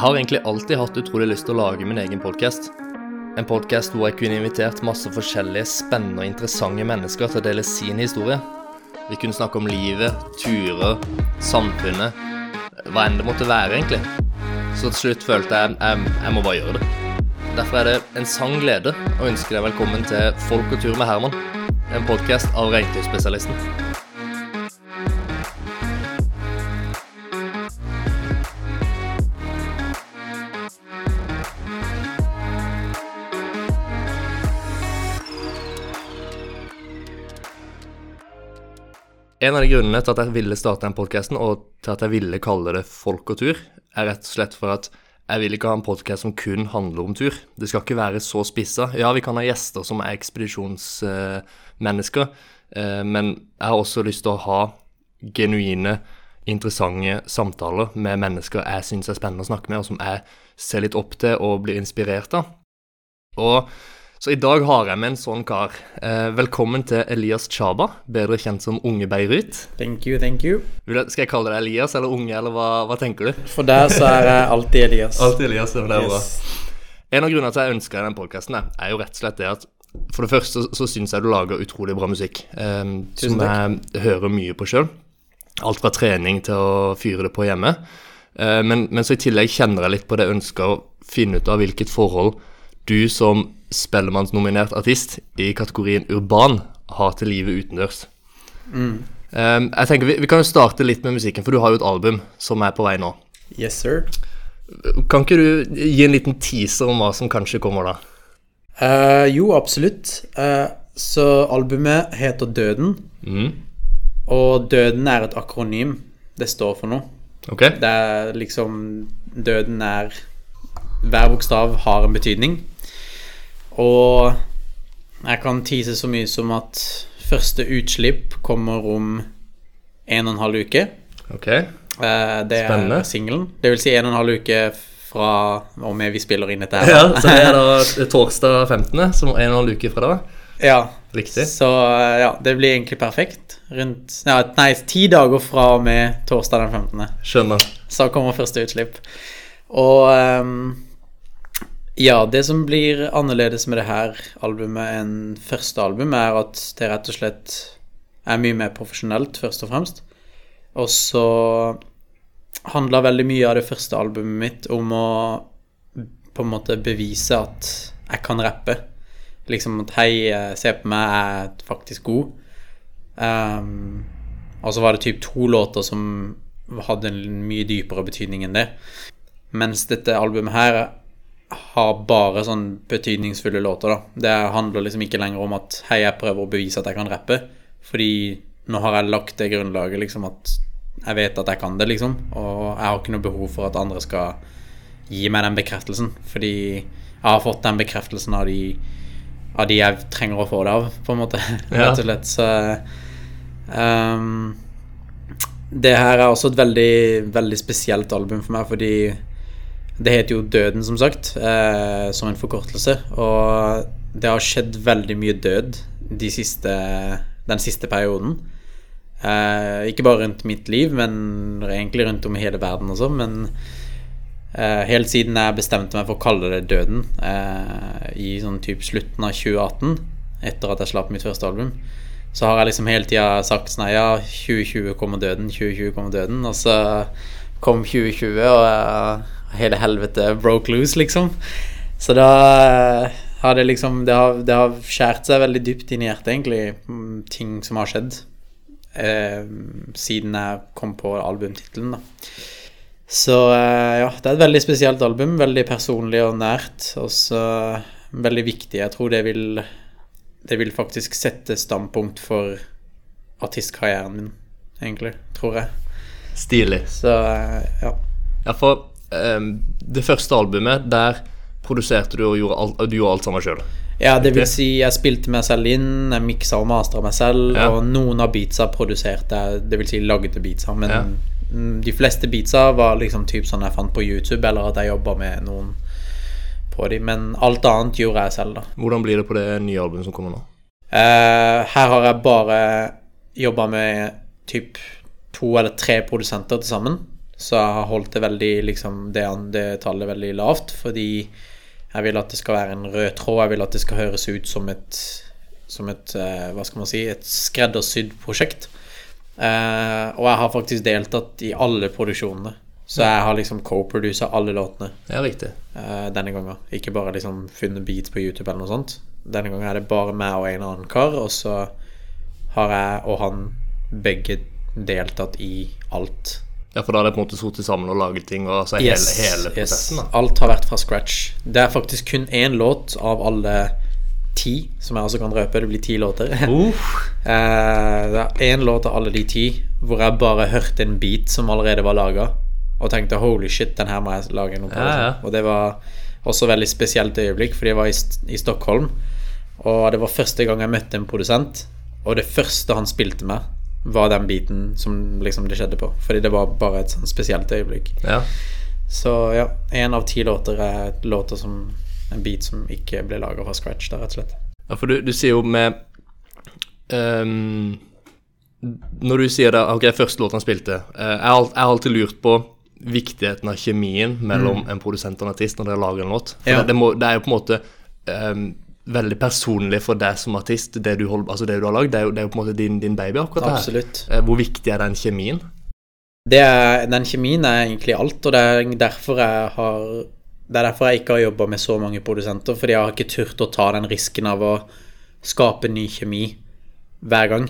Jeg har egentlig alltid hatt utrolig lyst til å lage min egen podkast. En podkast hvor jeg kunne invitert masse forskjellige spennende og interessante mennesker til å dele sin historie. Vi kunne snakke om livet, turer, samfunnet, hva enn det måtte være, egentlig. Så til slutt følte jeg jeg, jeg må bare gjøre det. Derfor er det en sann glede å ønske deg velkommen til Folk og tur med Herman. En podkast av Reintøyspesialisten. En av de grunnene til at jeg ville starte den podkasten, og til at jeg ville kalle det Folk og tur, er rett og slett for at jeg vil ikke ha en podkast som kun handler om tur. Det skal ikke være så spissa. Ja, vi kan ha gjester som er ekspedisjonsmennesker, eh, men jeg har også lyst til å ha genuine, interessante samtaler med mennesker jeg syns er spennende å snakke med, og som jeg ser litt opp til og blir inspirert av. Og så i dag har jeg med en sånn kar. Eh, velkommen til Elias Chaba, bedre kjent som Unge Beirut. Thank you, thank you. Skal jeg kalle deg Elias eller Unge, eller hva, hva tenker du? For deg så er jeg alltid Elias. Alltid Elias, det er bra. En av grunnene til at jeg ønsker den podkasten, er jo rett og slett det at for det første så, så syns jeg du lager utrolig bra musikk, eh, som jeg hører mye på sjøl. Alt fra trening til å fyre det på hjemme. Eh, men, men så i tillegg kjenner jeg litt på det ønsket å finne ut av hvilket forhold du som Spellemannsnominert artist i kategorien urban har til livet utendørs. Mm. Um, jeg tenker vi, vi kan jo starte litt med musikken, for du har jo et album som er på vei nå. Yes, sir. Kan ikke du gi en liten teaser om hva som kanskje kommer da? Uh, jo, absolutt. Uh, så albumet heter Døden, Mm. og Døden er et akronym. Det står for noe. Okay. Det er liksom Døden er Hver bokstav har en betydning. Og jeg kan tease så mye som at første utslipp kommer om en og en halv uke. Ok. Eh, det Spennende. er singelen. Det vil si en og en halv uke fra og med vi spiller inn dette her. Ja, så det er da torsdag 15., som er en og en halv uke fra da. Ja, Riktig. Så eh, ja, det blir egentlig perfekt. Rundt ja, Nei, ti dager fra og med torsdag den 15. Skjønner. Så kommer første utslipp. Og ehm, ja, det som blir annerledes med det her albumet enn første album, er at det rett og slett er mye mer profesjonelt, først og fremst. Og så handla veldig mye av det første albumet mitt om å på en måte bevise at jeg kan rappe. Liksom at hei, eh, se på meg, jeg er faktisk god. Um, og så var det typ to låter som hadde en mye dypere betydning enn det. Mens dette albumet her har bare sånn betydningsfulle låter, da. Det handler liksom ikke lenger om at hei, jeg prøver å bevise at jeg kan rappe. Fordi nå har jeg lagt det grunnlaget, liksom, at jeg vet at jeg kan det, liksom. Og jeg har ikke noe behov for at andre skal gi meg den bekreftelsen. Fordi jeg har fått den bekreftelsen av de, av de jeg trenger å få det av, på en måte. Ja. Rett og slett. Så um, det her er også et veldig, veldig spesielt album for meg, fordi det heter jo Døden, som sagt, eh, som en forkortelse. Og det har skjedd veldig mye død de siste, den siste perioden. Eh, ikke bare rundt mitt liv, men egentlig rundt om i hele verden også. Men eh, helt siden jeg bestemte meg for å kalle det Døden, eh, i sånn typ slutten av 2018, etter at jeg slapp mitt første album, så har jeg liksom hele tida sagt sånn Ja, 2020 kommer døden, 2020 kommer døden. Og så kom 2020, og hele helvete broke loose, liksom. Så da eh, har det liksom Det har, det har skjært seg veldig dypt inn i hjertet, egentlig, mm, ting som har skjedd. Eh, siden jeg kom på albumtittelen, da. Så eh, ja, det er et veldig spesielt album. Veldig personlig og nært. Og så veldig viktig. Jeg tror det vil Det vil faktisk sette standpunkt for artistkarrieren min, egentlig. Tror jeg. Stilig. Så eh, ja. Ja, for det første albumet, der produserte du og gjorde alt, du gjorde alt sammen sjøl. Ja, det vil si jeg spilte meg selv inn, jeg miksa og mastra meg selv, Ja. og noen av beatsa produserte jeg, det vil si lagde beatsa, men Ja. mm, de fleste beatsa var liksom typ sånn jeg fant på YouTube, eller at jeg jobba med noen på de, men alt annet gjorde jeg selv, da. Hvordan blir det på det nye albumet som kommer nå? Uh, her har jeg bare jobba med typ to eller tre produsenter til sammen. Så jeg har holdt det veldig liksom det, det tallet veldig lavt, fordi jeg vil at det skal være en rød tråd. Jeg vil at det skal høres ut som et, som et eh, hva skal man si, et skreddersydd prosjekt. Uh, og jeg har faktisk deltatt i alle produksjonene. Så jeg har liksom co-produsa alle låtene Ja, riktig. uh, denne gangen. Ikke bare liksom funnet beats på YouTube eller noe sånt. Denne gangen er det bare meg og en annen kar, og så har jeg og han begge deltatt i alt. Ja, for da har det på en måte sittet sammen og laget ting, og altså hele, hele prosessen, da. Alt har vært fra scratch. Det er faktisk kun én låt av alle ti, som jeg også kan røpe. Det blir ti låter. Eh, det er én låt av alle de ti hvor jeg bare hørte en beat som allerede var laga, og tenkte 'holy shit, den her må jeg lage noe på'. Ja, ja. Og det var også veldig spesielt øyeblikk, fordi jeg var i, i Stockholm, og det var første gang jeg møtte en produsent, og det første han spilte med, var den biten som liksom det skjedde på. Fordi det var bare et sånn spesielt øyeblikk. Ja. Så ja, én av ti låter er låter som en beat som ikke ble laga fra scratch, da, rett og slett. Ja, for du, du sier jo med um, Når du sier det Ok, første låt han spilte Uh, Jeg har alltid lurt på viktigheten av kjemien mellom en produsent og en artist når dere lager en låt. For Mm. Ja. det, det, må, det er jo på en måte ehm, veldig personlig for deg som artist, det du, hold, altså det du har lagd. Det, det er jo på en måte din, din baby, akkurat det her. Eh, Hvor viktig er den kjemien? Det er, den kjemien er egentlig alt, og det er derfor jeg har Det er derfor jeg ikke har jobba med så mange produsenter, fordi jeg har ikke turt å ta den risken av å skape ny kjemi hver gang.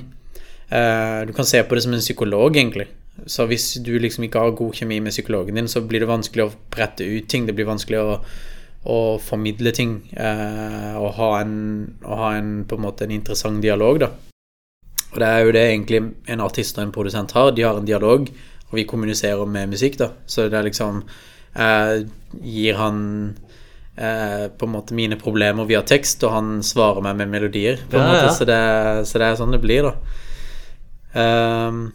Eh, du kan se på det som en psykolog, egentlig. Så hvis du liksom ikke har god kjemi med psykologen din, så blir det vanskelig å brette ut ting. Det blir vanskelig å, å formidle ting eh, og ha en, å ha en på en måte en interessant dialog, da. Og det er jo det egentlig en artist og en produsent har. De har en dialog, og vi kommuniserer med musikk, da. Så det er liksom eh, Gir han eh, på en måte mine problemer via tekst, og han svarer meg med melodier, på en Ja, måte. ja. Så, det, så det er sånn det blir, da. Um,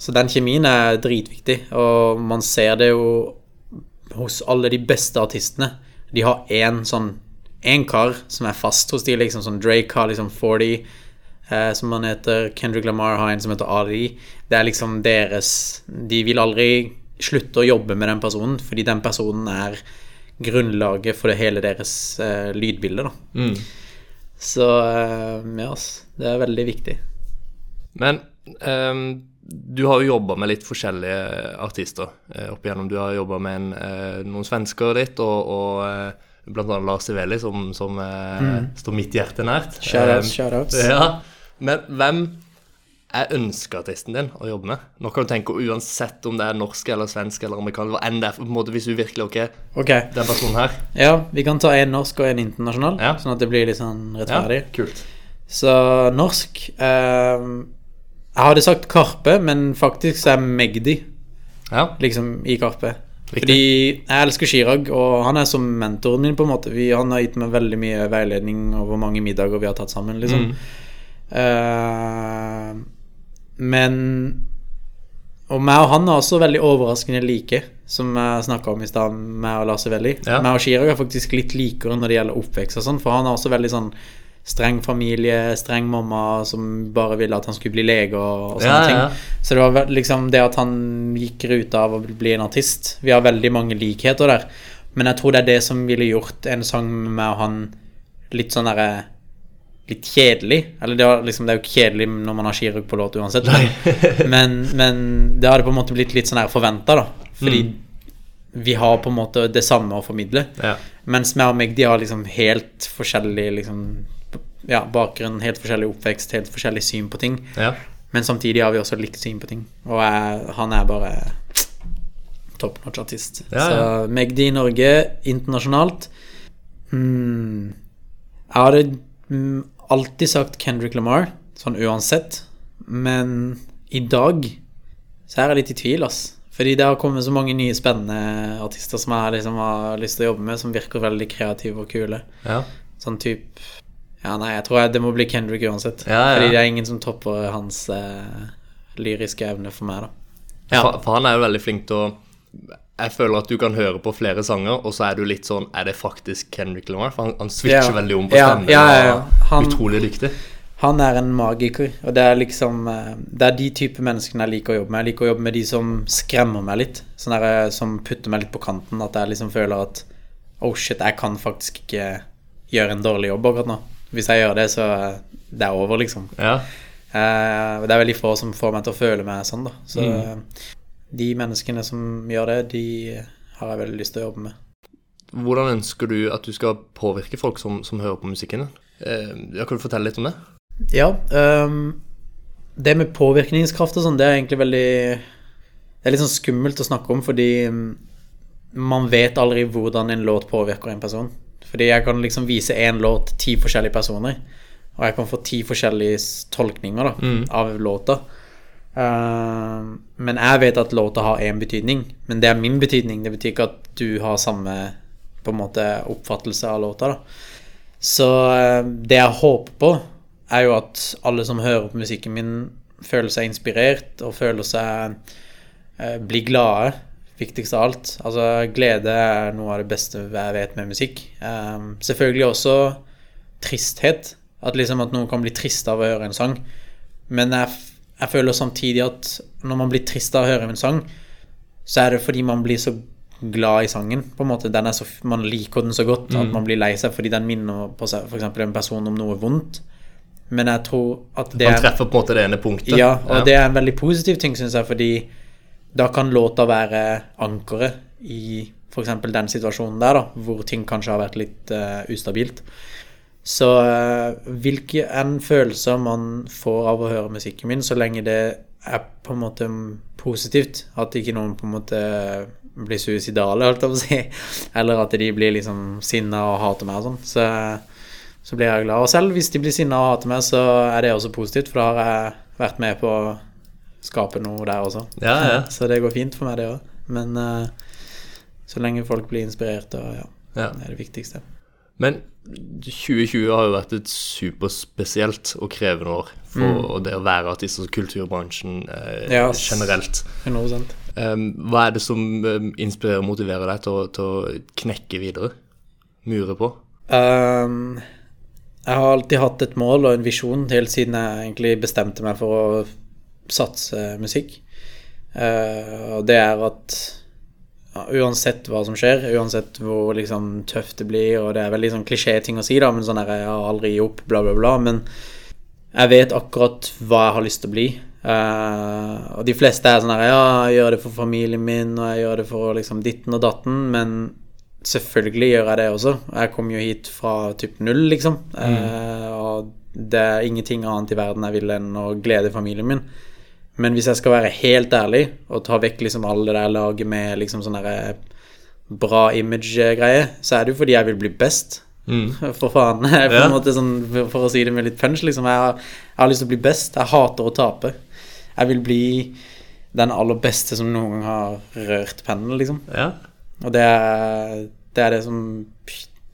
så den kjemien er dritviktig, og man ser det jo hos alle de beste artistene. De har én sånn én kar som er fast hos de, liksom sånn Drake har liksom 40, eh, som han heter. Kendrick Lamar har en som heter Ali. Det er liksom deres De vil aldri slutte å jobbe med den personen, fordi den personen er grunnlaget for det hele deres eh, lydbilde, da. Mm. Så eh, ja. Det er veldig viktig. Men ehm, du har jo jobba med litt forskjellige artister eh, opp igjennom. Du har jobba med en, eh, noen svensker ditt, og, og eh, annet Lars Iveli, som, som eh, står mitt hjerte nært. Shoutouts, shoutouts. Ja. Men hvem er ønskeartisten din å jobbe med? Nå kan du tenke uansett om det er norsk eller svensk eller amerikansk, hva enn det er, på en måte hvis du virkelig Ok, Ok. den personen her. Ja, vi kan ta en norsk og en internasjonal, Ja. sånn at det blir litt sånn rettferdig. Ja, kult. Så norsk ehm, Jeg hadde sagt Karpe, men faktisk så er Magdi Ja, liksom i Karpe. Riktig. Fordi jeg elsker Chirag, og han er som mentoren min, på en måte. Vi, han har gitt meg veldig mye veiledning over mange middager vi har tatt sammen, liksom. Eh, men Og meg og han er også veldig overraskende like, som jeg snakka om i stad, meg og Lars Evelli. Ja. Meg og Chirag er faktisk litt likere når det gjelder oppvekst og sånn, for han er også veldig sånn streng familie, streng mamma som bare ville at han skulle bli lege og, og sånne Ja, ja. ting. Så det var liksom det at han gikk ruta av å bli en artist. Vi har veldig mange likheter der. Men jeg tror det er det som ville gjort en sang med meg og han litt sånn derre Litt kjedelig. Eller det, var liksom, det er jo ikke kjedelig når man har skirugg på låt uansett. men, men det hadde på en måte blitt litt sånn her forventa, da. Fordi vi har på en måte det samme å formidle. ja. Mens meg og meg, de har liksom helt forskjellig liksom, ja, bakgrunn, helt forskjellig oppvekst, helt forskjellig syn på ting. ja. Men samtidig har vi også likt syn på ting. Og jeg, han er bare top notch artist. Ja, Så ja. Magdi i Norge, internasjonalt hmm. Jeg hadde mm, alltid sagt Kendrick Lamar, sånn uansett. Men i dag så er jeg litt i tvil, ass. Fordi det har kommet så mange nye spennende artister som jeg liksom har lyst til å jobbe med, som virker veldig kreative og kule. ja. Sånn type Ja, nei, jeg tror det må bli Kendrick uansett. Ja, ja. Fordi det er ingen som topper hans eh, lyriske evne for meg, da. Ja. For, for han er jo veldig flink til å Jeg føler at du kan høre på flere sanger, og så er du litt sånn Er det faktisk Kendrick Lamar? For han, han switcher veldig om på stemmen. ja, ja, ja. Han- Utrolig dyktig. Han er en magiker, og det er liksom eh, Det er de type menneskene jeg liker å jobbe med. Jeg liker å jobbe med de som skremmer meg litt. Sånn der, eh, som putter meg litt på kanten. At jeg liksom føler at Oh shit, jeg kan faktisk ikke gjøre en dårlig jobb akkurat nå. Hvis jeg gjør det, så eh, det er over, liksom. Ja. Eh, det er veldig få som får meg til å føle meg sånn, da. Så Mm. eh, de menneskene som gjør det, de har jeg veldig lyst til å jobbe med. Hvordan ønsker du at du skal påvirke folk som, som hører på musikken? Eh, kan du fortelle litt om det? Ja, Um, det med påvirkningskraft og sånn, det er egentlig veldig Det er litt sånn skummelt å snakke om, fordi mm, man vet aldri hvordan en låt påvirker en person. Fordi jeg kan liksom vise én låt til ti forskjellige personer, og jeg kan få ti forskjellige tolkninger da, av låta. Uh, men jeg vet at låta har én betydning, men det er min betydning. Det betyr ikke at du har samme på en måte oppfattelse av låta. da. Så uh, det jeg håper på, er jo at alle som hører på musikken min, føler seg inspirert og føler seg uh, Blir glade, viktigst av alt. Altså, glede er noe av det beste jeg vet med musikk. Um, selvfølgelig også tristhet. At liksom at noen kan bli trist av å høre en sang. Men jeg, jeg føler samtidig at når man blir trist av å høre en sang, så er det fordi man blir så glad i sangen. På en måte, den så, Man liker den så godt at man blir lei seg fordi den minner på seg f.eks. en person om noe vondt. Men jeg tror at det Man er treffer på en måte det ene punktet. Ja, og det er en veldig positiv ting, syns jeg, fordi da kan låta være ankeret i f.eks. den situasjonen der, da, hvor ting kanskje har vært litt uh, ustabilt. Så uh, hvilke enn følelser man får av å høre musikken min, så lenge det er på en måte positivt, at ikke noen på en måte blir suicidale, holdt jeg på å si, eller at de blir liksom sinna og hater meg og sånn, så, så blir jeg glad. Og selv hvis de blir sinna og hater meg, så er det også positivt, for da har jeg vært med på skape noe der også. Ja, ja. Så det går fint for meg, det òg. Men uh, så lenge folk blir inspirert, og ja, Ja. det er det viktigste. Men 2020 har jo vært et superspesielt og krevende år for det å være artist og kulturbransjen eh, Mm. Ja, generelt. 100 Um, hva er det som um, inspirerer og motiverer deg til å, til å knekke videre? Mure på? Um, jeg har alltid hatt et mål og en visjon helt siden jeg egentlig bestemte meg for å satse musikk. Eh, og det er at ja, uansett hva som skjer, uansett hvor liksom tøft det blir, og det er veldig sånn klisjé-ting å si, da, men sånn her, jeg har aldri gi opp, bla, bla, bla. Men jeg vet akkurat hva jeg har lyst til å bli. Uh, og de fleste er sånn her Ja, jeg gjør det for familien min, og jeg gjør det for liksom ditten og datten, men selvfølgelig gjør jeg det også. Jeg kom jo hit fra typ null, liksom. Eh, og det er ingenting annet i verden jeg vil enn å glede familien min. Men hvis jeg skal være helt ærlig og ta vekk liksom alle det der laget med liksom sånn derre bra image-greie, så er det jo fordi jeg vil bli best. For faen. på Ja. en måte sånn, for å si det med litt punch, liksom. Jeg har, jeg har lyst til å bli best. Jeg hater å tape. Jeg vil bli den aller beste som noen gang har rørt pennen, liksom. Ja. Og det er, det er det som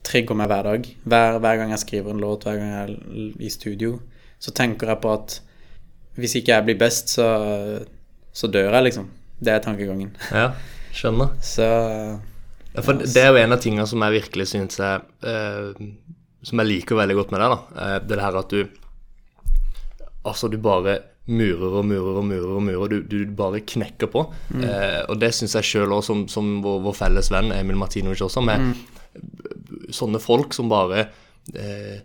trigger meg hver dag. Hver, hver gang jeg skriver en låt, hver gang jeg er i studio, så tenker jeg på at hvis ikke jeg blir best, så, så dør jeg, liksom. Det er tankegangen. ja. Skjønner. Så Ja, for det er jo en av tingene som jeg virkelig syns jeg eh, Som jeg liker veldig godt med deg, da. Eh, det her at du Altså, du bare murer og murer og murer og murer. Du, du bare knekker på. Eh, og det syns jeg sjøl òg, som, som vår, vår felles venn Emil Martinovic også, med sånne folk som bare eh,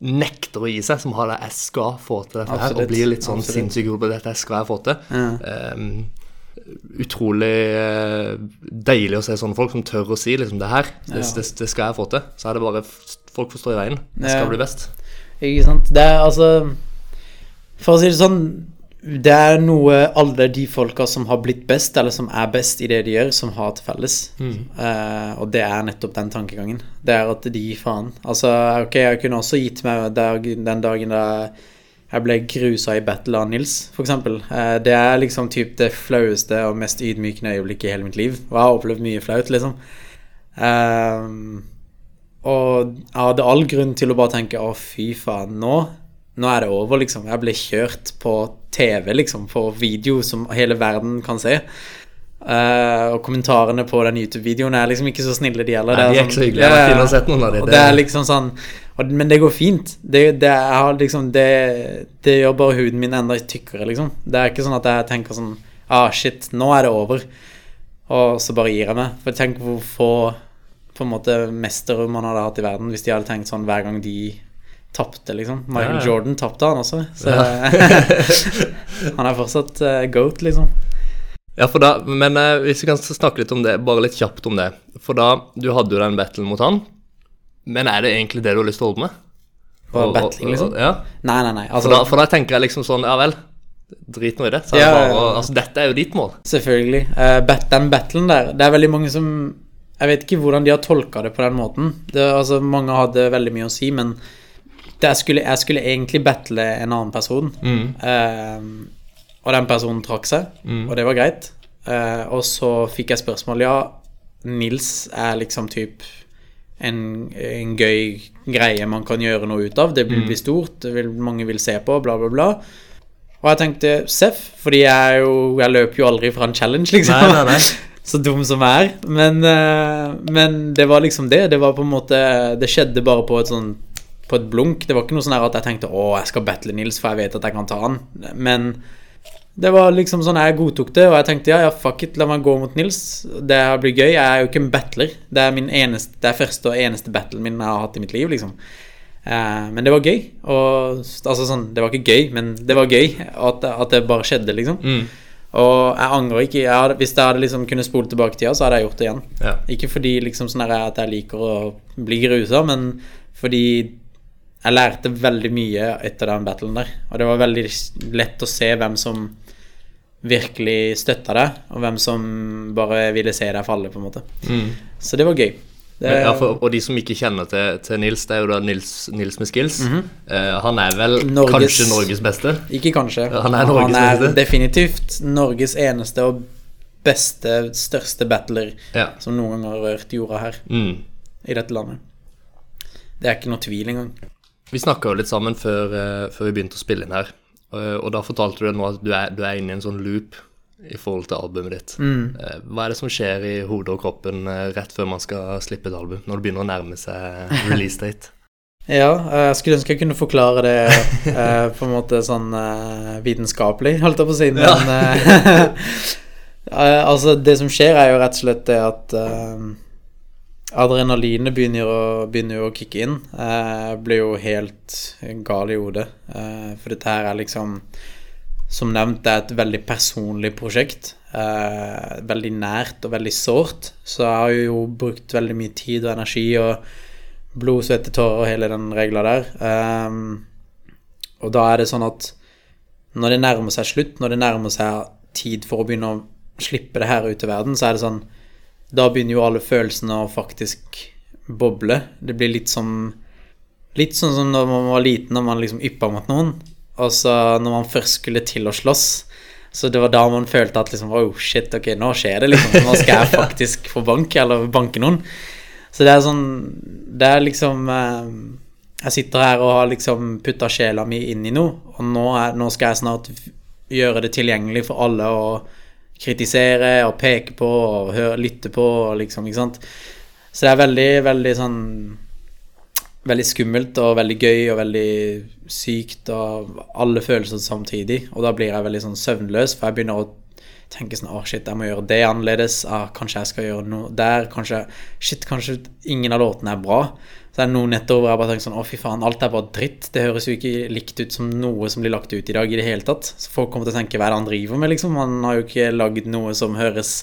nekter å gi seg, som har det 'jeg skal få til dette her', og blir litt sånn sinnssykt god på 'dette skal jeg få til'. Eh, utrolig uh, deilig å se sånne folk som tør å si liksom det her, det, det, det skal jeg få til. Så er det bare folk får stå i veien. Det skal Ja. bli best. Ikke sant. Det er altså For å si det sånn Det er noe alle de folka som har blitt best, eller som er best i det de gjør, som har til felles. Eh, og det er nettopp den tankegangen. Det er at de gir faen. Altså, ok, jeg kunne også gitt meg dag, den dagen da jeg ble grusa i battle av Nils, for eksempel. Eh, det er liksom typ det flaueste og mest ydmykende øyeblikket i hele mitt liv. Og jeg har opplevd mye flaut, liksom. Uh, og jeg hadde all grunn til å bare tenke å, fy faen, nå, nå er det over, liksom. Jeg ble kjørt på TV, liksom, på video som hele verden kan se. Uh, og kommentarene på den YouTube-videoen er liksom ikke så snille, de heller. Nei, de er ikke så hyggelige. Jeg har sett noen av de. Det- er liksom sånn Og, men det går fint. Det, det, liksom, det, det gjør bare huden min enda tykkere, liksom. Det er ikke sånn at jeg tenker sånn Ah, shit, nå er det over. Og så bare gir jeg meg. For tenk hvor få på en måte mestere man hadde hatt i verden hvis de hadde tenkt sånn hver gang de tapte, liksom. Michael Ja, ja. Jordan tapte, han også. Så han er fortsatt uh, goat, liksom. Ja, for da, men uh, hvis vi kan snakke litt om det, bare litt kjapt om det. For da, du hadde jo den battlen mot han, men er det egentlig det du har lyst til å holde med? Bare Og- battling, og- liksom? Ja, Nei, nei, nei. for Altså, da, for da tenker jeg liksom sånn, ja vel, drit nå i det. Så det Ja, bare, altså, dette er jo ditt mål. Selvfølgelig. Uh, bat, den battlen der Det er veldig mange som Jeg vet ikke hvordan de har tolka det på den måten. Det, altså, mange hadde veldig mye å si, men skulle, jeg skulle egentlig battle en annen person. Eh, og den personen trakk seg, og det var greit. Uh, og så fikk jeg spørsmål Ja, Nils er liksom typ en, en gøy greie man kan gjøre noe ut av. Det vil bli stort, det vil, mange vil se på, bla, bla, bla. Og jeg tenkte Seff, fordi jeg jo Jeg løper jo aldri fra en challenge, liksom. Nei, nei, nei. Så dum som jeg er. Men, eh, men det var liksom det. Det var på en måte Det skjedde bare på et sånn På et blunk. Det var ikke noe sånn at jeg tenkte å, jeg skal battle Nils, for jeg vet at jeg kan ta han. Men det var liksom sånn jeg godtok det, og jeg tenkte ja, ja, fuck it, la meg gå mot Nils. Det blir gøy. Jeg er jo ikke en battler. Det er min eneste Det er første og eneste battlen min jeg har hatt i mitt liv, liksom. Eh, men det var gøy. Og altså sånn Det var ikke gøy, men det var gøy at, at det bare skjedde, liksom. Mm. Og jeg angrer ikke. Jeg hadde, hvis jeg hadde liksom kunnet spole tilbake tida, så hadde jeg gjort det igjen. Ja. Ikke fordi liksom sånn at jeg liker å bli grusa, men fordi jeg lærte veldig mye etter den battlen der. Og det var veldig lett å se hvem som virkelig støtta deg, og hvem som bare ville se deg falle, på en måte. Mm. Så det var gøy. Det, Ja, for, og de som ikke kjenner til, til Nils, det er jo da Nils, Nils med skills. Eh, han er vel Norges- kanskje Norges beste. Ikke kanskje. Han er Norges beste. definitivt Norges eneste og beste, største battler Ja. som noen gang har rørt jorda her Mm. i dette landet. Det er ikke noe tvil engang. Vi snakka jo litt sammen før, eh, før vi begynte å spille inn her. Eh, og da fortalte du nå at du er, du er inne i en sånn loop i forhold til albumet ditt. Eh, hva er det som skjer i hodet og kroppen rett før man skal slippe et album? Når det begynner å nærme seg release date? Ja, jeg skulle ønske jeg kunne forklare det eh, på en måte sånn eh, vitenskapelig, holdt jeg på å si, men eh, eh, Altså, det som skjer, er jo rett og slett det at adrenalinet begynner begynner jo å kicke inn. Eh, blir jo helt gal i hodet, eh, for dette her er liksom som nevnt, det er et veldig personlig prosjekt. Eh, veldig nært og veldig sårt. Så jeg har jo brukt veldig mye tid og energi og blod, svette, tårer og hele den regla der. Ehm, og da er det sånn at når det nærmer seg slutt, når det nærmer seg tid for å begynne å slippe det her ut til verden, så er det sånn Da begynner jo alle følelsene å faktisk boble. Det blir litt som Litt sånn som når man var liten og man liksom yppa mot noen. Og så når man først skulle til å slåss, så det var da man følte at liksom Oh shit, ok, nå skjer det, liksom. Nå skal jeg faktisk få bank, eller banke noen. Så det er sånn Det er liksom eh, Jeg sitter her og har liksom putta sjela mi inn i noe, og nå, er, nå skal jeg snart gjøre det tilgjengelig for alle å kritisere og peke på og høre, lytte på og liksom, ikke sant. Så det er veldig, veldig sånn Veldig skummelt og veldig gøy og veldig sykt og alle følelser samtidig. Og da blir jeg veldig sånn søvnløs, for jeg begynner å tenke sånn Å, shit, jeg må gjøre det annerledes. Ah, kanskje jeg skal gjøre noe der. Kanskje Shit, kanskje ingen av låtene er bra. Det er noen nettopp jeg bare tenker sånn Å, fy faen, alt er bare dritt. Det høres jo ikke likt ut som noe som blir lagt ut i dag i det hele tatt. Så folk kommer til å tenke hva er det han driver med, liksom. Han har jo ikke lagd noe som høres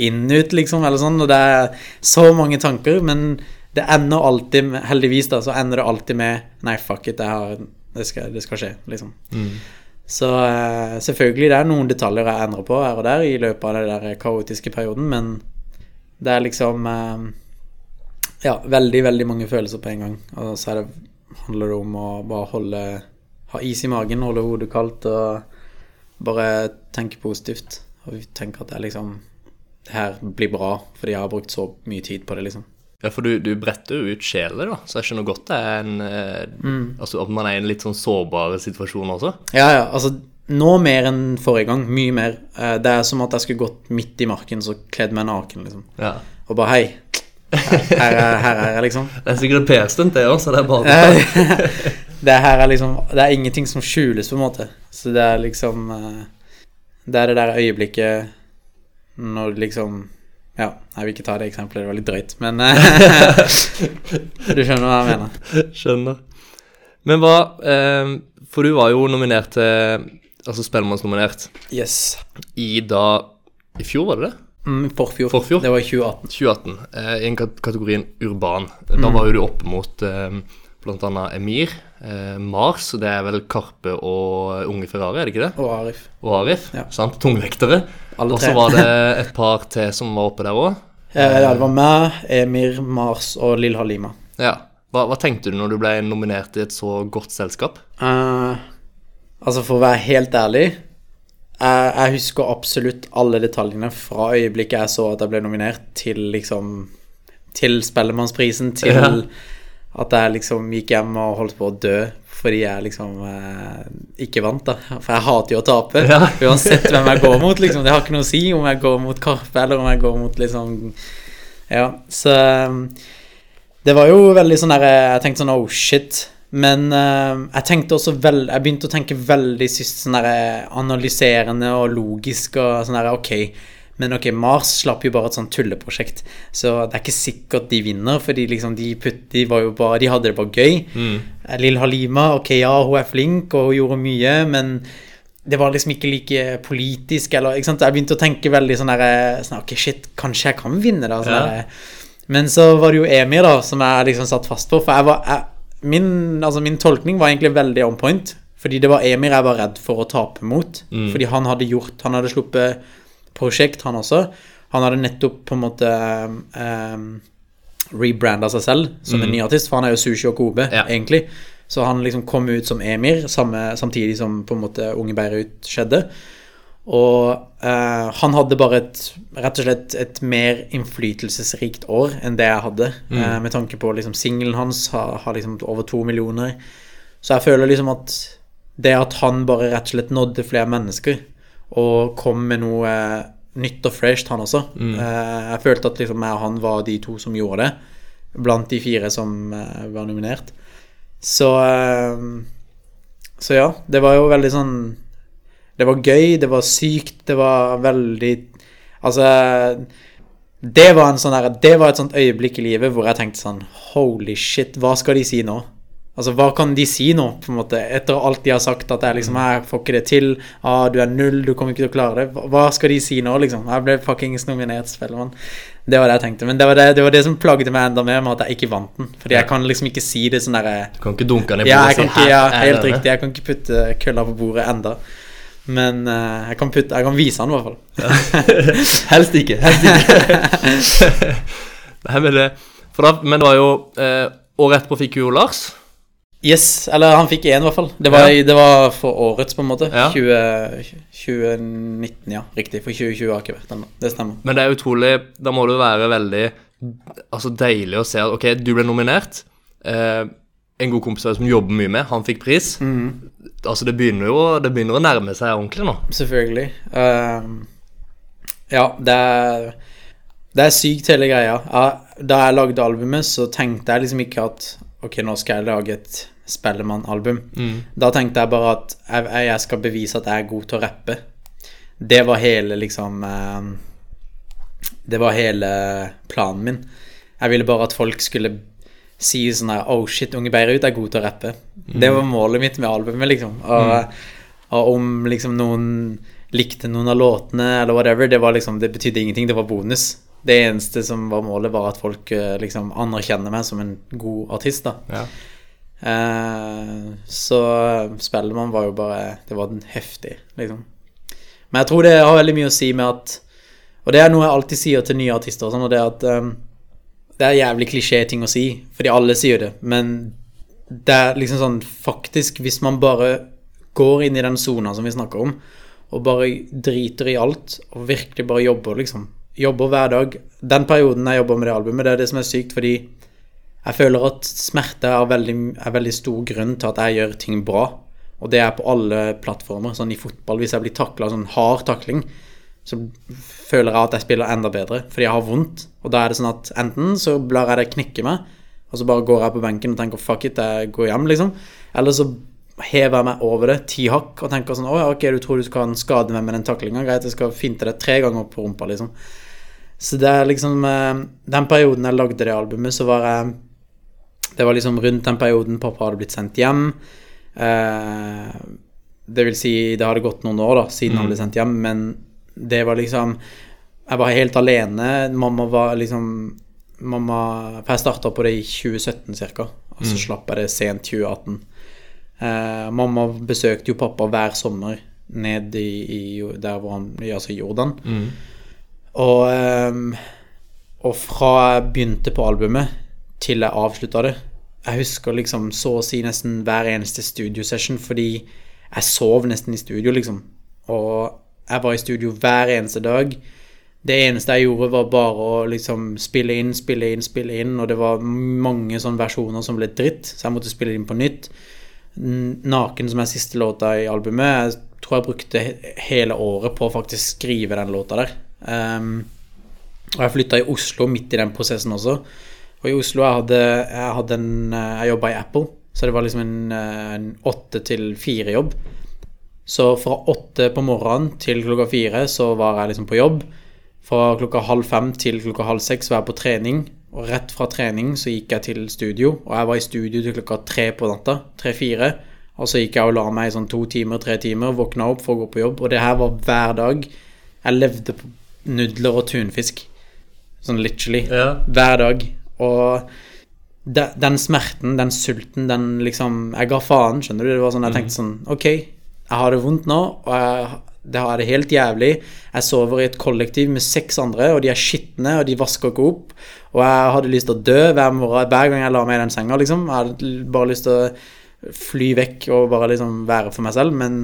inn ut, liksom, eller sånn. Og det er så mange tanker, men det ender alltid med, Heldigvis, da, så ender det alltid med Nei, fuck it, det, har, det, skal, det skal skje, liksom. Så eh, selvfølgelig, det er noen detaljer jeg endrer på her og der i løpet av den der kaotiske perioden, men det er liksom eh, Ja, veldig, veldig mange følelser på en gang. Og så det, handler det om å bare holde Ha is i magen, holde hodet kaldt og bare tenke positivt. Og tenke at det liksom Det her blir bra, fordi jeg har brukt så mye tid på det, liksom. Ja, for du, du bretter jo ut sjeler, da, så jeg skjønner godt det er en eh, Altså at man er i en litt sånn sårbar situasjon også. Ja, ja, altså nå mer enn forrige gang. Mye mer. Eh, Det er som at jeg skulle gått midt i marken så kledd meg naken, liksom. Ja. Og bare hei, Her, her, er, jeg, liksom. Det er sikkert PR-stunt, det òg, så det er bare det her er liksom Det er ingenting som skjules, på en måte. Så det er liksom eh, Det er det der øyeblikket når liksom Ja, jeg vil ikke ta det eksempelet, det var litt drøyt, men eh, Du skjønner hva jeg mener. Skjønner. Men hva eh, For du var jo nominert til Altså Spellemannsnominert Yes. i da I fjor, var det det? Mm, forfjor. Forfjor? Det var i 2018. 2018. Eh, I en kategorien urban. Da var jo du oppe mot eh, annet Emir, eh, Mars, det er vel Karpe og Unge Ferrari, er det ikke det? Og Arif. Og Arif, Ja. sant? Tungvektere. Og så var det et par til som var oppe der òg. Eh, ja, det var meg, Emir, Mars og Lill Halima. Ja. Hva, hva tenkte du når du ble nominert i et så godt selskap? Eh, altså, for å være helt ærlig jeg, jeg husker absolutt alle detaljene fra øyeblikket jeg så at jeg ble nominert, til liksom Til Spellemannsprisen, til Ja. at jeg liksom gikk hjem og holdt på å dø fordi jeg liksom eh, ikke vant, da. For jeg hater jo å tape. Ja. Uansett hvem jeg går mot, liksom. Det har ikke noe å si om jeg går mot Karpe eller om jeg går mot liksom Ja, så um, Det var jo veldig sånn derre Jeg tenkte sånn oh shit. Men uh, jeg tenkte også vel Jeg begynte å tenke veldig sist sånn der analyserende og logisk og sånn der ok. Men ok, Mars slapp jo bare et sånt tulleprosjekt, så det er ikke sikkert de vinner, fordi liksom de, putt, de bare De hadde det bare gøy. Mm. Lill Halima, ok, ja, hun er flink og hun gjorde mye, men det var liksom ikke like politisk, eller ikke sant? Jeg begynte å tenke veldig sånn der sånn, Ok, shit, kanskje jeg kan vinne, da. Sånn Ja. Men så var det jo Emir, da, som jeg liksom satt fast på. For jeg var jeg, min, altså min tolkning var egentlig veldig on point. Fordi det var Emir jeg var redd for å tape mot. Fordi han hadde gjort Han hadde sluppet prosjekt, han også. Han hadde nettopp på en måte um, rebranda seg selv som en ny artist, for han er jo Sushi og Kobe, Ja. egentlig. Så han liksom kom ut som Emir samme, samtidig som på en måte Unge Beirut skjedde. Og eh, han hadde bare et rett og slett et mer innflytelsesrikt år enn det jeg hadde. eh, med tanke på liksom singelen hans har, har liksom over to millioner. Så jeg føler liksom at det at han bare rett og slett nådde flere mennesker og kom med noe eh, nytt og fresht, han også. Eh, jeg følte at liksom jeg og han var de to som gjorde det, blant de fire som eh, var nominert. Så eh, Så ja, det var jo veldig sånn Det var gøy, det var sykt, det var veldig Altså Det var en sånn der, Det var et sånt øyeblikk i livet hvor jeg tenkte sånn Holy shit, hva skal de si nå? Altså, hva kan de si nå, på en måte, etter alt de har sagt, at jeg liksom Jeg får ikke det til. Ah, du er null, du kommer ikke til å klare det. Hva- skal de si nå, liksom? Jeg ble fuckings nominert, Spellemann. Det var det jeg tenkte. Men det var det, det var det som plagde meg enda mer, med at jeg ikke vant den. Fordi jeg kan liksom ikke si det sånn derre Du kan ikke dunke den i ja, bordet kan og si ikke, ja, helt riktig. Jeg kan ikke putte kølla på bordet enda. Men uh, jeg, kan putte, jeg kan vise han i hvert fall. Helst ikke. Helst ikke. Nei, men det for da, Men det var jo eh, Året etterpå fikk jo Lars. Yes, eller han fikk én i hvert fall. Det var, Ja. det var for årets, på en måte. Ja. 20, 2019, ja. Riktig. For 2020 har ikke vært ennå. Det stemmer. Men det er utrolig Da må det jo være veldig Altså deilig å se at OK, du ble nominert. Eh, en god kompis som jobber mye med, han fikk pris. Altså Det begynner jo Det begynner å nærme seg ordentlig nå. Selvfølgelig. Ehm, ja, det er Det er sykt, hele greia. Da jeg lagde albumet, så tenkte jeg liksom ikke at Ok, nå skal jeg lage et Spellemann-album. Da tenkte jeg bare at jeg, jeg skal bevise at jeg er god til å rappe. Det var hele liksom ehm, Det var hele planen min. Jeg ville bare at folk skulle si sånn her Oh shit, Unge Beirut er god til å rappe. Det var målet mitt med albumet, liksom. Og, og om liksom noen likte noen av låtene eller whatever, det var liksom Det betydde ingenting, det var bonus. Det eneste som var målet, var at folk eh, liksom anerkjenner meg som en god artist, da. Ja. Eh, så Spellemann var jo bare Det var den heftig, liksom. Men jeg tror det har veldig mye å si med at Og det er noe jeg alltid sier til nye artister, og sånn, og det er at eh, Det er jævlig klisjé-ting å si, fordi alle sier det, men det er liksom sånn Faktisk, hvis man bare går inn i den sona som vi snakker om, og bare driter i alt, og virkelig bare jobber, liksom Jobber hver dag. Den perioden jeg jobber med det albumet, det er det som er sykt, fordi jeg føler at smerte er veldig, er veldig stor grunn til at jeg gjør ting bra. Og det er på alle plattformer. Sånn i fotball, hvis jeg blir takla sånn hard takling, så føler jeg at jeg spiller enda bedre, fordi jeg har vondt. Og da er det sånn at enten så lar jeg det knekke meg, og så bare går jeg på benken og tenker fuck it, jeg går hjem, liksom. Eller så hever jeg meg over det ti hakk og tenker sånn Å ja, ok, du tror du kan skade meg med den taklinga? Greit, jeg skal finte deg tre ganger på rumpa, liksom. Så det er liksom eh, Den perioden jeg lagde det albumet, så var jeg Det var liksom rundt den perioden pappa hadde blitt sendt hjem. Eh, det vil si, det hadde gått noen år da siden han ble sendt hjem, men det var liksom Jeg var helt alene. Mamma var liksom Mamma For jeg starta på det i 2017 ca., og så slapp jeg det sent 2018. Eh, mamma besøkte jo pappa hver sommer ned i, i der hvor han i altså Jordan. Og, ehm, og fra jeg begynte på albumet til jeg avslutta det Jeg husker liksom så å si nesten hver eneste studiosession fordi jeg sov nesten i studio, liksom. Og jeg var i studio hver eneste dag. Det eneste jeg gjorde, var bare å liksom spille inn, spille inn, spille inn, og det var mange sånne versjoner som ble dritt, så jeg måtte spille inn på nytt. Naken, som er siste låta i albumet, jeg tror jeg brukte hele året på å faktisk skrive den låta der. Um, og jeg flytta i Oslo midt i den prosessen også. Og i Oslo jeg hadde jeg hadde en eh, Jeg i Apple, så det var liksom en, eh, åtte til fire-jobb. Så fra åtte på morgenen til klokka fire så var jeg liksom på jobb. Fra klokka halv fem til klokka halv seks var jeg på trening. Og rett fra trening så gikk jeg til studio, og jeg var i studio til klokka tre på natta. Tre-fire. Og så gikk jeg og la meg i sånn to timer, tre timer, våkna opp for å gå på jobb. Og det her var hver dag. Jeg levde på nudler og tunfisk. Sånn literally. Ja. Hver dag. Og de, den smerten, den sulten, den liksom Jeg ga faen, skjønner du. Det var sånn jeg tenkte sånn Ok, jeg har det vondt nå, og jeg det har det helt jævlig. Jeg sover i et kollektiv med seks andre, og de er skitne, og de vasker ikke opp. Og jeg hadde lyst til å dø hver morgen, hver gang jeg la meg i den senga, liksom. Jeg hadde bare lyst til å fly vekk og bare liksom være for meg selv, men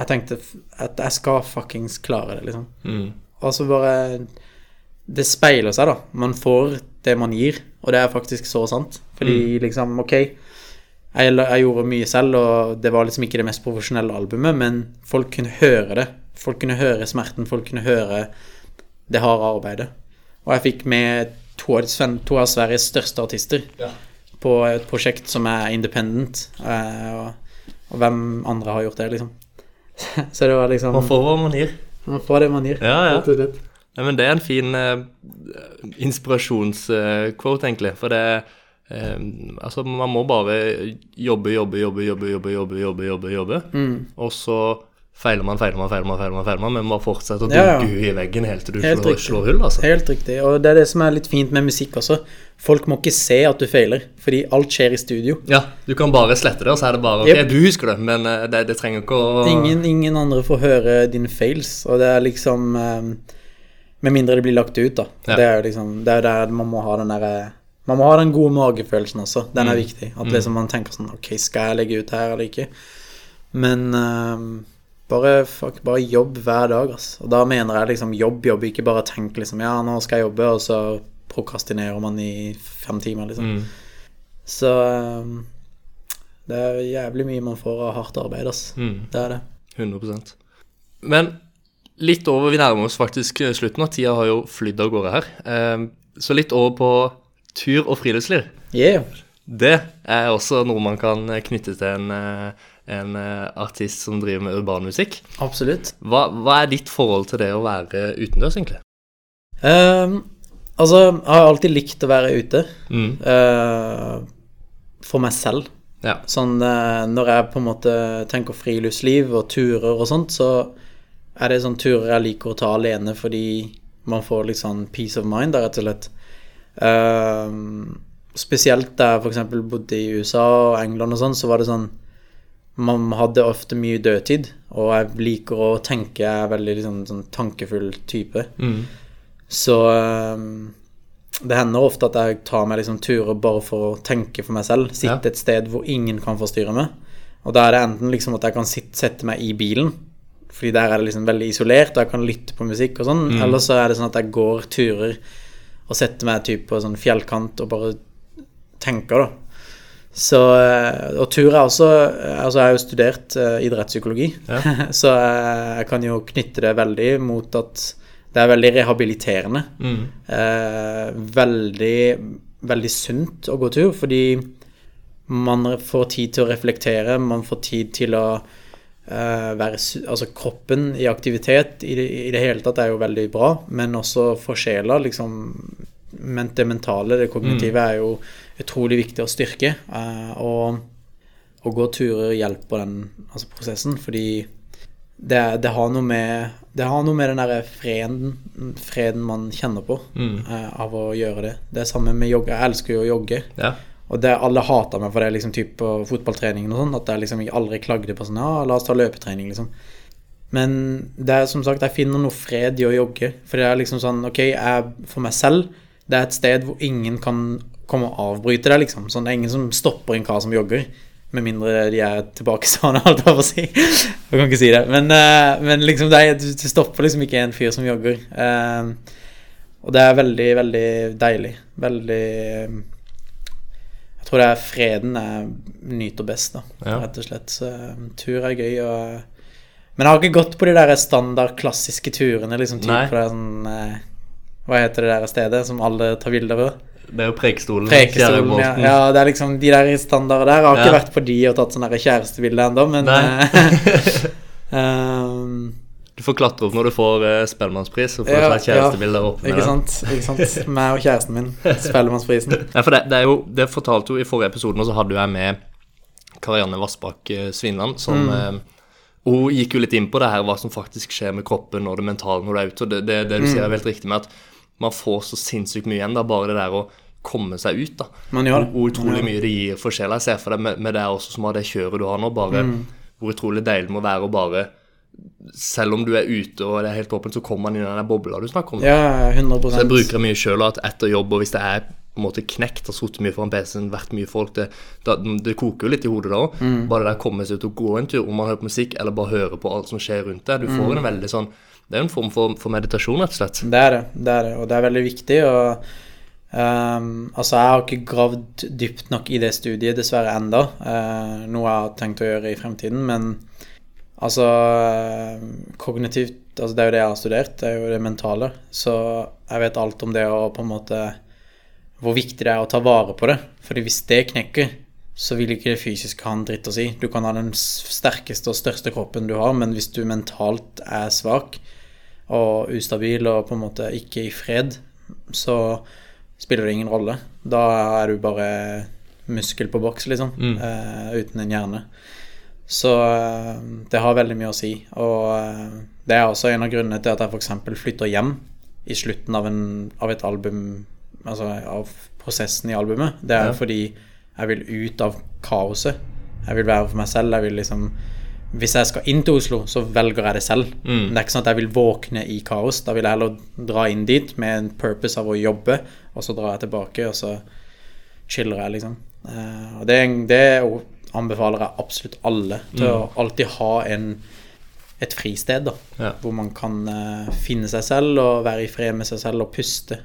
jeg tenkte at jeg skal fuckings klare det, liksom. Mm. Og så bare Det speiler seg, da. Man får det man gir, og det er faktisk så sant. Fordi liksom, ok jeg, jeg gjorde mye selv, og det var liksom ikke det mest profesjonelle albumet, men folk kunne høre det. Folk kunne høre smerten, folk kunne høre det harde arbeidet. Og jeg fikk med to av, to av Sveriges største artister Ja. på et prosjekt som er independent. eh, Og, og hvem andre har gjort det, liksom. Så det var liksom Man får hva man gir. Man får det man gir. Ja, ja. Nei, men det er en fin uh, inspirasjonsquote, egentlig. For det eh, Altså, man må bare jobbe, jobbe, jobbe, jobbe, jobbe, jobbe, jobbe, jobbe, jobbe. Og så feiler man, feiler man, feiler man, feiler man, feiler man, men man fortsetter å Ja, ja. dunke huet i veggen helt til du Helt slår, slår hull, altså. Helt riktig. Og det er det som er litt fint med musikk også. Folk må ikke se at du feiler, fordi alt skjer i studio. Ja, du kan bare slette det, og så er det bare Ok, Yep. du husker det, men eh, det, det trenger ikke å Ingen, ingen andre får høre dine fails, og det er liksom eh, Med mindre det blir lagt ut, da. Ja. Det er jo liksom Det er der man må ha den derre Man må ha den gode magefølelsen også. Den Mm. er viktig. At liksom man tenker sånn Ok, skal jeg legge ut her eller ikke? Men uh, bare, fuck, bare jobb hver dag, altså. Og da mener jeg liksom jobb, jobb. Ikke bare tenk liksom Ja, nå skal jeg jobbe, og så prokrastinerer man i fem timer, liksom. Mm. Så eh, det er jævlig mye man får av hardt arbeid, altså. Mm. Det er det. 100% Men litt over, vi nærmer oss faktisk eh, slutten, og tida har jo flydd av gårde her. Eh, Så litt over på tur og friluftsliv. Yeah. Det er også noe man kan knytte til en, eh, en eh, artist som driver med urbanmusikk. Absolutt. Hva, hva er ditt forhold til det å være utendørs, egentlig? Um, altså, jeg har alltid likt å være ute. Mm. Uh, for meg selv. Ja. Sånn når jeg på en måte tenker friluftsliv og turer og sånt, så er det sånn turer jeg liker å ta alene fordi man får litt sånn peace of mind, rett og slett. Ehm, spesielt da jeg f.eks. bodde i USA og England og sånn, så var det sånn Man hadde ofte mye dødtid, og jeg liker å tenke, jeg er veldig liksom, sånn tankefull type. Mm. Så um, det hender ofte at jeg tar meg liksom turer bare for å tenke for meg selv. Sitte et sted hvor ingen kan forstyrre meg. Og da er det enten liksom at jeg kan sitte, sette meg i bilen, fordi der er det liksom veldig isolert, og jeg kan lytte på musikk og sånn. Eller så er det sånn at jeg går turer og setter meg typ på sånn fjellkant og bare tenker, da. Så, eh, og tur er også Altså, jeg har jo studert uh, idrettspsykologi, Ja. så eh, jeg kan jo knytte det veldig mot at det er veldig rehabiliterende. Mm. Eh, veldig, veldig sunt å gå tur, fordi man får tid til å reflektere, man får tid til å eh, være Altså, kroppen i aktivitet i det, i det hele tatt er jo veldig bra, men også for sjela, liksom men Det mentale, det kognitive, er jo utrolig viktig å styrke. eh, og å gå turer hjelper den altså prosessen, fordi det, det har noe med Det har noe med den derre freden, freden man kjenner på Mm. eh, av å gjøre det. Det er samme med jogge. Jeg elsker jo å jogge. Ja. Og det alle hater meg for det liksom typ på fotballtreningen og sånn, at jeg liksom aldri klagde på sånn Ja, la oss ta løpetrening, liksom. Men det er som sagt, jeg finner noe fred i å jogge. For det er liksom sånn Ok, jeg for meg selv Det er et sted hvor ingen kan komme og avbryte deg, liksom. Sånn, det er ingen som stopper en kar som jogger. Med mindre de er tilbakestående, holdt jeg på å si. Jeg kan ikke si det. Men, eh, men liksom, det er, du stopper liksom ikke en fyr som jogger. Eh, og det er veldig, veldig deilig. Veldig tror det er freden jeg nyter best, da, Ja. rett og slett. Så eh, tur er gøy. Og, men jeg har ikke gått på de der standard klassiske turene, liksom typ på det sånn eh, Hva heter det der stedet som alle tar bilder på? Det er jo Prekestolen. Prekestolen, ja. Ja. Det er liksom de der standarder der. Jeg har ikke vært på de og tatt sånne der kjærestebilder ennå, men. Du får klatre opp når du får uh, Spellemannspris, og får Ja, kjærestebilder opp med Ikke sant? Ikke sant? Meg og kjæresten min. Spellemannsprisen. Ja, for det, det er jo Det fortalte jo i forrige episode, og så hadde jeg med Karianne Vassbakk eh, Svinland, som Mm. eh, Hun gikk jo litt inn på det her, hva som faktisk skjer med kroppen og det mentale når du er ute. Og det, det, det du sier er helt riktig med at man får så sinnssykt mye igjen. da, Bare det der å komme seg ut. da. Man gjør det. Hvor utrolig mye det gir for sjela. Jeg ser for deg med, med det også som har det kjøret du har nå, bare Mm. hvor utrolig deilig det må være å bare Selv om du er ute og det er helt åpent, så kommer man inn i den bobla du snakker om. Ja, 100%. Så jeg bruker det mye sjøl etter jobb, og hvis det er på en måte knekt, har sittet mye foran PC-en, vært mye folk, det, da, det koker jo litt i hodet da òg. Mm. Bare det der å komme seg ut og gå en tur, om man hører på musikk eller bare hører på alt som skjer rundt deg. Du Mm. får en veldig sånn Det er jo en form for, for meditasjon, rett og slett. Det er det, det er det, og det er veldig viktig. Og Um, altså, jeg har ikke gravd dypt nok i det studiet, dessverre enda. uh, noe jeg har tenkt å gjøre i fremtiden, men altså eh, Kognitivt altså Det er jo det jeg har studert, det er jo det mentale. Så jeg vet alt om det å på en måte Hvor viktig det er å ta vare på det. Fordi hvis det knekker, så vil ikke det fysiske ha en dritt å si. Du kan ha den sterkeste og største kroppen du har, men hvis du mentalt er svak, og ustabil og på en måte ikke i fred, så spiller det ingen rolle. Da er du bare muskel på boks, liksom, eh, uten en hjerne. Så eh, det har veldig mye å si. Og eh, det er også en av grunnene til at jeg f.eks. flytter hjem i slutten av, en, av et album, altså av prosessen i albumet. Det er Ja. fordi jeg vil ut av kaoset. Jeg vil være for meg selv. Jeg vil liksom Hvis jeg skal inn til Oslo, så velger jeg det selv. Mm. Det er ikke sånn at jeg vil våkne i kaos. Da vil jeg heller dra inn dit med en purpose av å jobbe, og så drar jeg tilbake, og så chiller jeg, liksom. Eh, og det, det anbefaler jeg absolutt alle til å alltid ha en, et fristed, da. Ja. Hvor man kan uh, finne seg selv og være i fred med seg selv og puste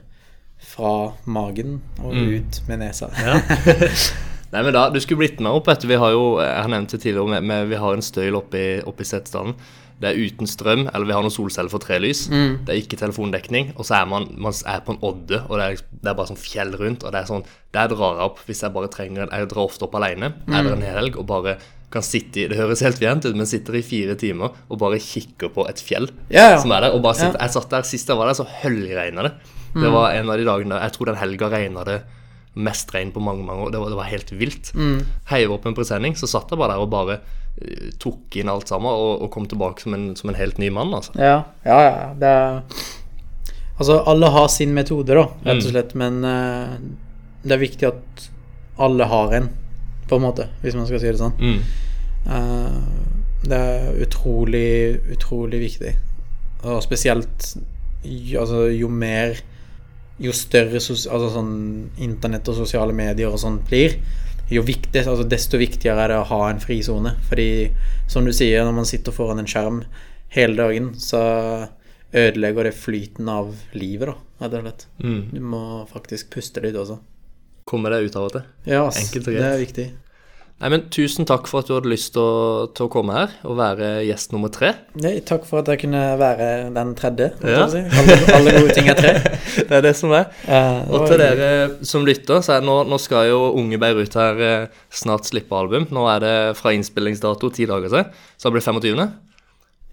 fra magen og ut med nesa. Ja. Nei, men da, Du skulle blitt med opp. Etter. Vi har jo, jeg har nevnt det tidligere, med, med, vi har en støyl oppe i, oppe i Setesdalen. Det er uten strøm, eller vi har noen solceller for trelys. Det er ikke telefondekning. Og så er man, man er på en odde, og det er, det er bare sånn fjell rundt. Og det er sånn, der drar jeg opp hvis jeg bare trenger en Jeg drar ofte opp alene eller en helg og bare kan sitte i Det høres helt fjernt ut, men sitter i fire timer og bare kikker på et fjell Ja, ja. som er der. Og bare sitter, Ja. Jeg satt der sist jeg var der, så høljregna det. Det var en av de dagene Jeg tror den helga regna det mest regn på mange mange år. Det var, det var helt vilt. Heiv opp en presenning, så satt jeg bare der og bare eh, tok inn alt sammen og, og kom tilbake som en, som en helt ny mann, altså. Ja, ja, ja. Det er Altså, alle har sin metode, da, rett og slett, men uh, det er viktig at alle har en, på en måte, hvis man skal si det sånn. Mm. Uh, det er utrolig, utrolig viktig. Og spesielt altså, jo mer Jo større sos altså, sånn internett og sosiale medier og sånt blir, jo viktig, altså, desto viktigere er det å ha en frisone. Fordi, som du sier, når man sitter foran en skjerm hele dagen, så ødelegger det flyten av livet, da, rett og slett. Mm. Du må faktisk puste litt også. komme deg ut av og til. Ja, ass, Enkelt og det er viktig. Nei, men Tusen takk for at du hadde lyst til å, til å komme her og være gjest nummer tre. Nei, takk for at jeg kunne være den tredje. Ja. si. Alle, alle gode ting er tre. Det er det som er. Ja, Og til dere som lytter, så er nå, nå skal jo Unge Beirut her eh, snart slippe album. Nå er det fra innspillingsdato ti dager siden, så det blir 25.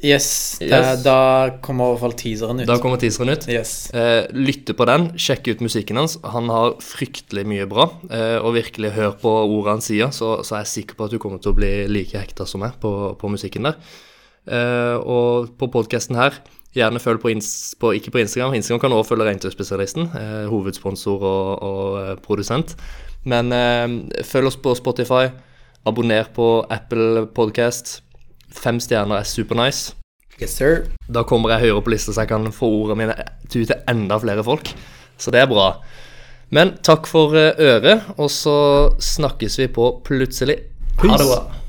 Yes, det, Yes. da kommer i hvert fall teaseren ut. Da kommer teaseren ut. Yes. Eh, lytte på den, sjekk ut musikken hans. Han har fryktelig mye bra. Eh, og virkelig hør på ordene han sier, så, så er jeg sikker på at du kommer til å bli like hekta som meg på, på musikken der. Eh, og på podkasten her, gjerne følg på, på ikke på Instagram. Instagram kan også følge Regntøyspesialisten, eh, hovedsponsor og, og eh, produsent. Men eh, følg oss på Spotify. Abonner på Apple Podcast. Fem stjerner er super nice. Yes, sir. Da kommer jeg høyere på lista, så jeg kan få ordene mine ut til enda flere folk. Så det er bra. Men takk for eh, øret, og så snakkes vi på plutselig. Ha det bra.